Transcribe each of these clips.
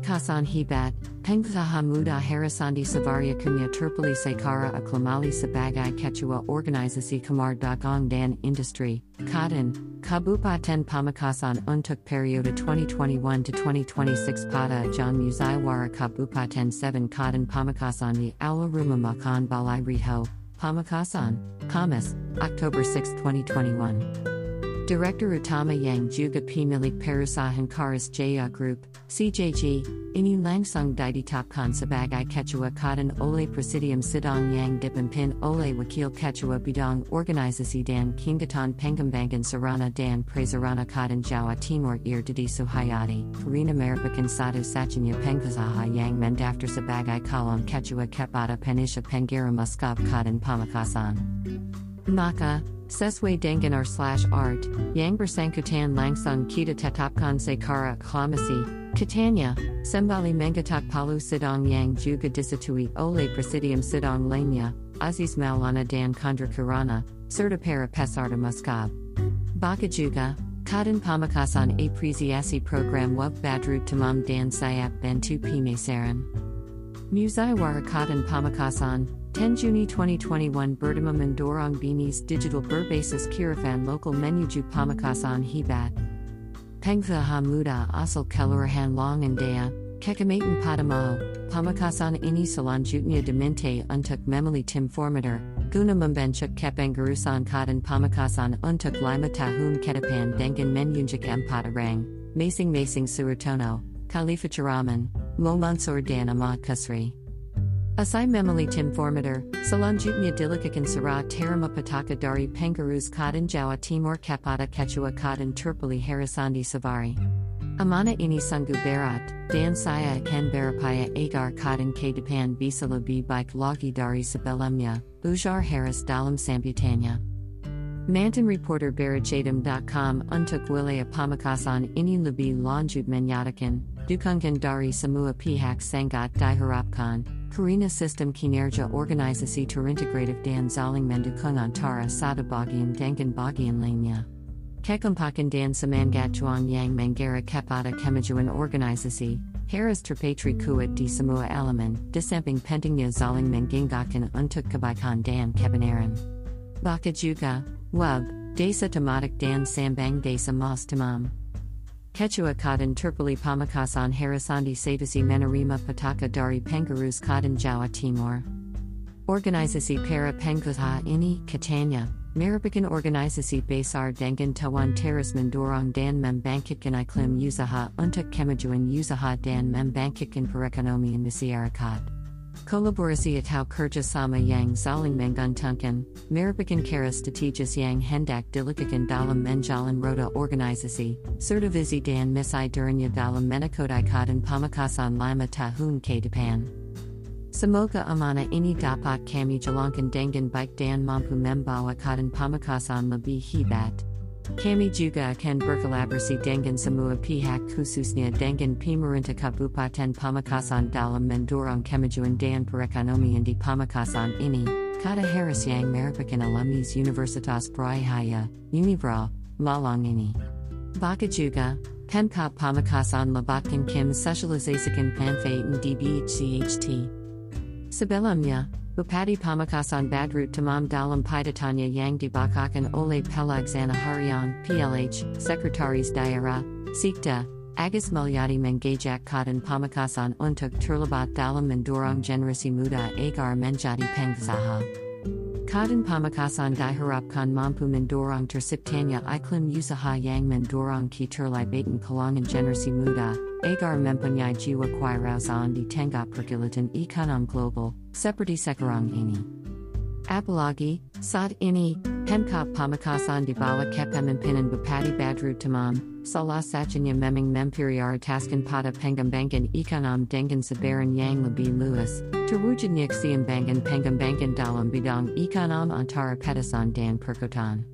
Pamekasan Hebat, Pengzaha Muda Harisandi Savaria Kunya Turpali Sekara Aklamali Sabagai Quechua Organizasi Kamar Dagong Dan Industry, Cotton, Kabupaten Pamekasan Untuk Periode 2021 to 2026 Pada John Musaiwara Kabupaten 7 Cotton Pamekasan Ni Aula Rumah Makan Balai Riho, Pamekasan, Kamas, October 6, 2021. Director Utama Yang Juga P. Milik Perusahan Karis Jaya Group, CJG, Ini Langsung Didi Tapkan Sabagai Quechua Katan Ole Presidium Sidong Yang Dipimpin Ole Wakil Quechua Bidang Organisasi Dan Kingatan Pengambangan Sarana Dan Prazarana Katan Jawa Timur Ir Didi Suhayati, Karina Merapakan Satu Sachanya Pengkazaha Yang Mendaftar Sabagai Kalon Quechua Kepata Penisha Pengara Muscov Katan Pamekasan. Maka, Seswe Denganar slash art, Yang Bersangkutan Langsung Kita Tetapkan Sekara Klamasi, Catania, Sembali Mengatak Palu Sidong Yang Juga Disatui Ole Presidium Sidong Lanya, Aziz Maulana Dan Kandra Kirana, Serta Para Pesarda Muscab. Baka Juga, Kadin Pamekasan Apresiasi Program Wub Badru Tamam Dan Sayap Bantu Pime Saran. Musai Warakatan Pamekasan, 10 Juni 2021 Berdama Mendorong Binis Digital Berbasis Kirafan Local Menuju Pamekasan Hebat. Pengva Hamuda Asal Kelurahan Lawangan Daya, Kekamaten Pademawu, Pamekasan Ini Salon Selanjutnya Demente Untuk Memali Tim Formator, Guna Membenchuk Kepengarusan Kadin Pamekasan Untuk Lima Tahun Kedapan Dengan Menyunjak Empat Arang, Masing Masing Surutono, Khalifa Charaman, Momansur Dan Ahmad Kusri. Asai memali tim formator, selanjutnya dilikakan sara terima pataka dari pengarus Kadin Jawa Timur Kapata Quechua Kadin Turpali Harisandi Savari. Amana ini sungguh berat, dan saya akan berupaya agar Kadin ke depan bisa lebih baik lagi dari sebelumnya, Bujar Harris dalam sambutannya. Mantan reporter Barajadam.com untuk wilayah Pamekasan ini lebih lanjut menyatakan, dukungan dari semua pihak sangat diharapkan, Karina Sistem Kinerja Organisasi Terintegratif dan Zaling Mendukung Antara Satu Bagian Dengan Bagian Lainnya. Kekumpakan dan Semangatuan Yang Mangara Kepada Kemajuan Organisasi, Harris Terpatri Kuat di Semua Elemen, Disamping Pentingnya Zaling Menginggakan Untuk Kebaikan dan Kebenaran. Baka juga, Wub, Desa Tematik dan Sambang Desa Mas Tamam. Quechua Kadin Turpali Pamekasan Harisandi Savari Menerima Pataka Dari Pengarus Kadin Jawa Timur. Organisasi Para Pengkutha Ini, Catania, Maripikan Organisasi Besar Dengan Tawan Teras Mendorong Dan Membangkitkan Iklim Usaha Untuk Kemajuan Usaha Dan Membangkitkan Perekonomian Masyarakat. Kolaborasi atau kerja sama yang saling menguntungkan, merupakan cara strategis yang hendak dilakukan dalam menjalan roda organisasi, serta dan misi durinya dalam menakodai Pamekasan lima tahun ke depan. Semoga amana ini dapat kami jalankan dengan baik dan mampu membawa Kadin Pamekasan lebih hebat. Kami juga akan berkolaborasi dengan semua pihak khususnya dengan pemerintah Kabupaten Pamekasan dalam mendorong kemajuan dan perekonomian di Pamekasan ini, kata Harris yang merupakan alumnus Universitas Brawijaya, Unibra, Malang ini. Baka juga, Pemkap Pamekasan lebatkan kim spesialisasikan panfaitan di BHCHT. Sebelumnya, Bupati Pamekasan Badrut Tamam Dalam Pidatanya Yang Dibakakan Ole Pelagzana Harian, PLH, Secretaries Daerah, Sikta, Agus Mulyadi Mengajak Kadin Pamekasan Untuk Terlibat Dalam Mendorong Generasi Muda Agar Menjadi Pengzaha. Kadin Pamekasan Diharapkan Mampu Mendorong Tersiptanya Iklim Usaha Yang Mendorong Ki Terlibaten Kalangan Generasi Muda, Agar Mempunyai Jiwa Kuirausaan di Tengah Pergilatan Ekonom Global, Seperti sekarang ini. Apalagi, saat ini, Pemkap Pamekasan di bawah kepemimpinan Bupati Badru Tamam, salah satunya memang memprioritaskan pada pengembangan ekonom dengan sebaran yang lebih luas, terwujudnya keseimbangan pengembangan dalam bidang ekonom antara Petasan dan perkotaan.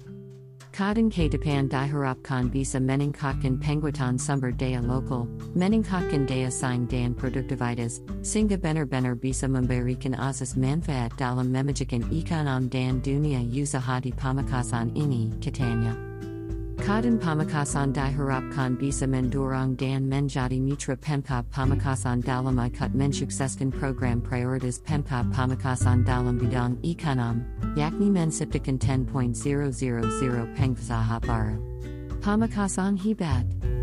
Kadang ke depan diharapkan bisa meningkatkan penguatan sumber daya lokal, meningkatkan daya saing dan produktivitas, sehingga benar-benar bisa memberikan asas manfaat dalam memajukan ekonom dan dunia usaha di ini, katanya. Kadin Pamekasan Diharapkan Bisa Mendurang Dan Menjadi Mitra Pemkap Pamekasan dalam Ikut Mensukseskan Program Prioritas Pemkap Pamekasan dalam Bidang Ikanam, yakni Mensiptikan 10.000 Pengzaha Baru. Pamekasan Hebat.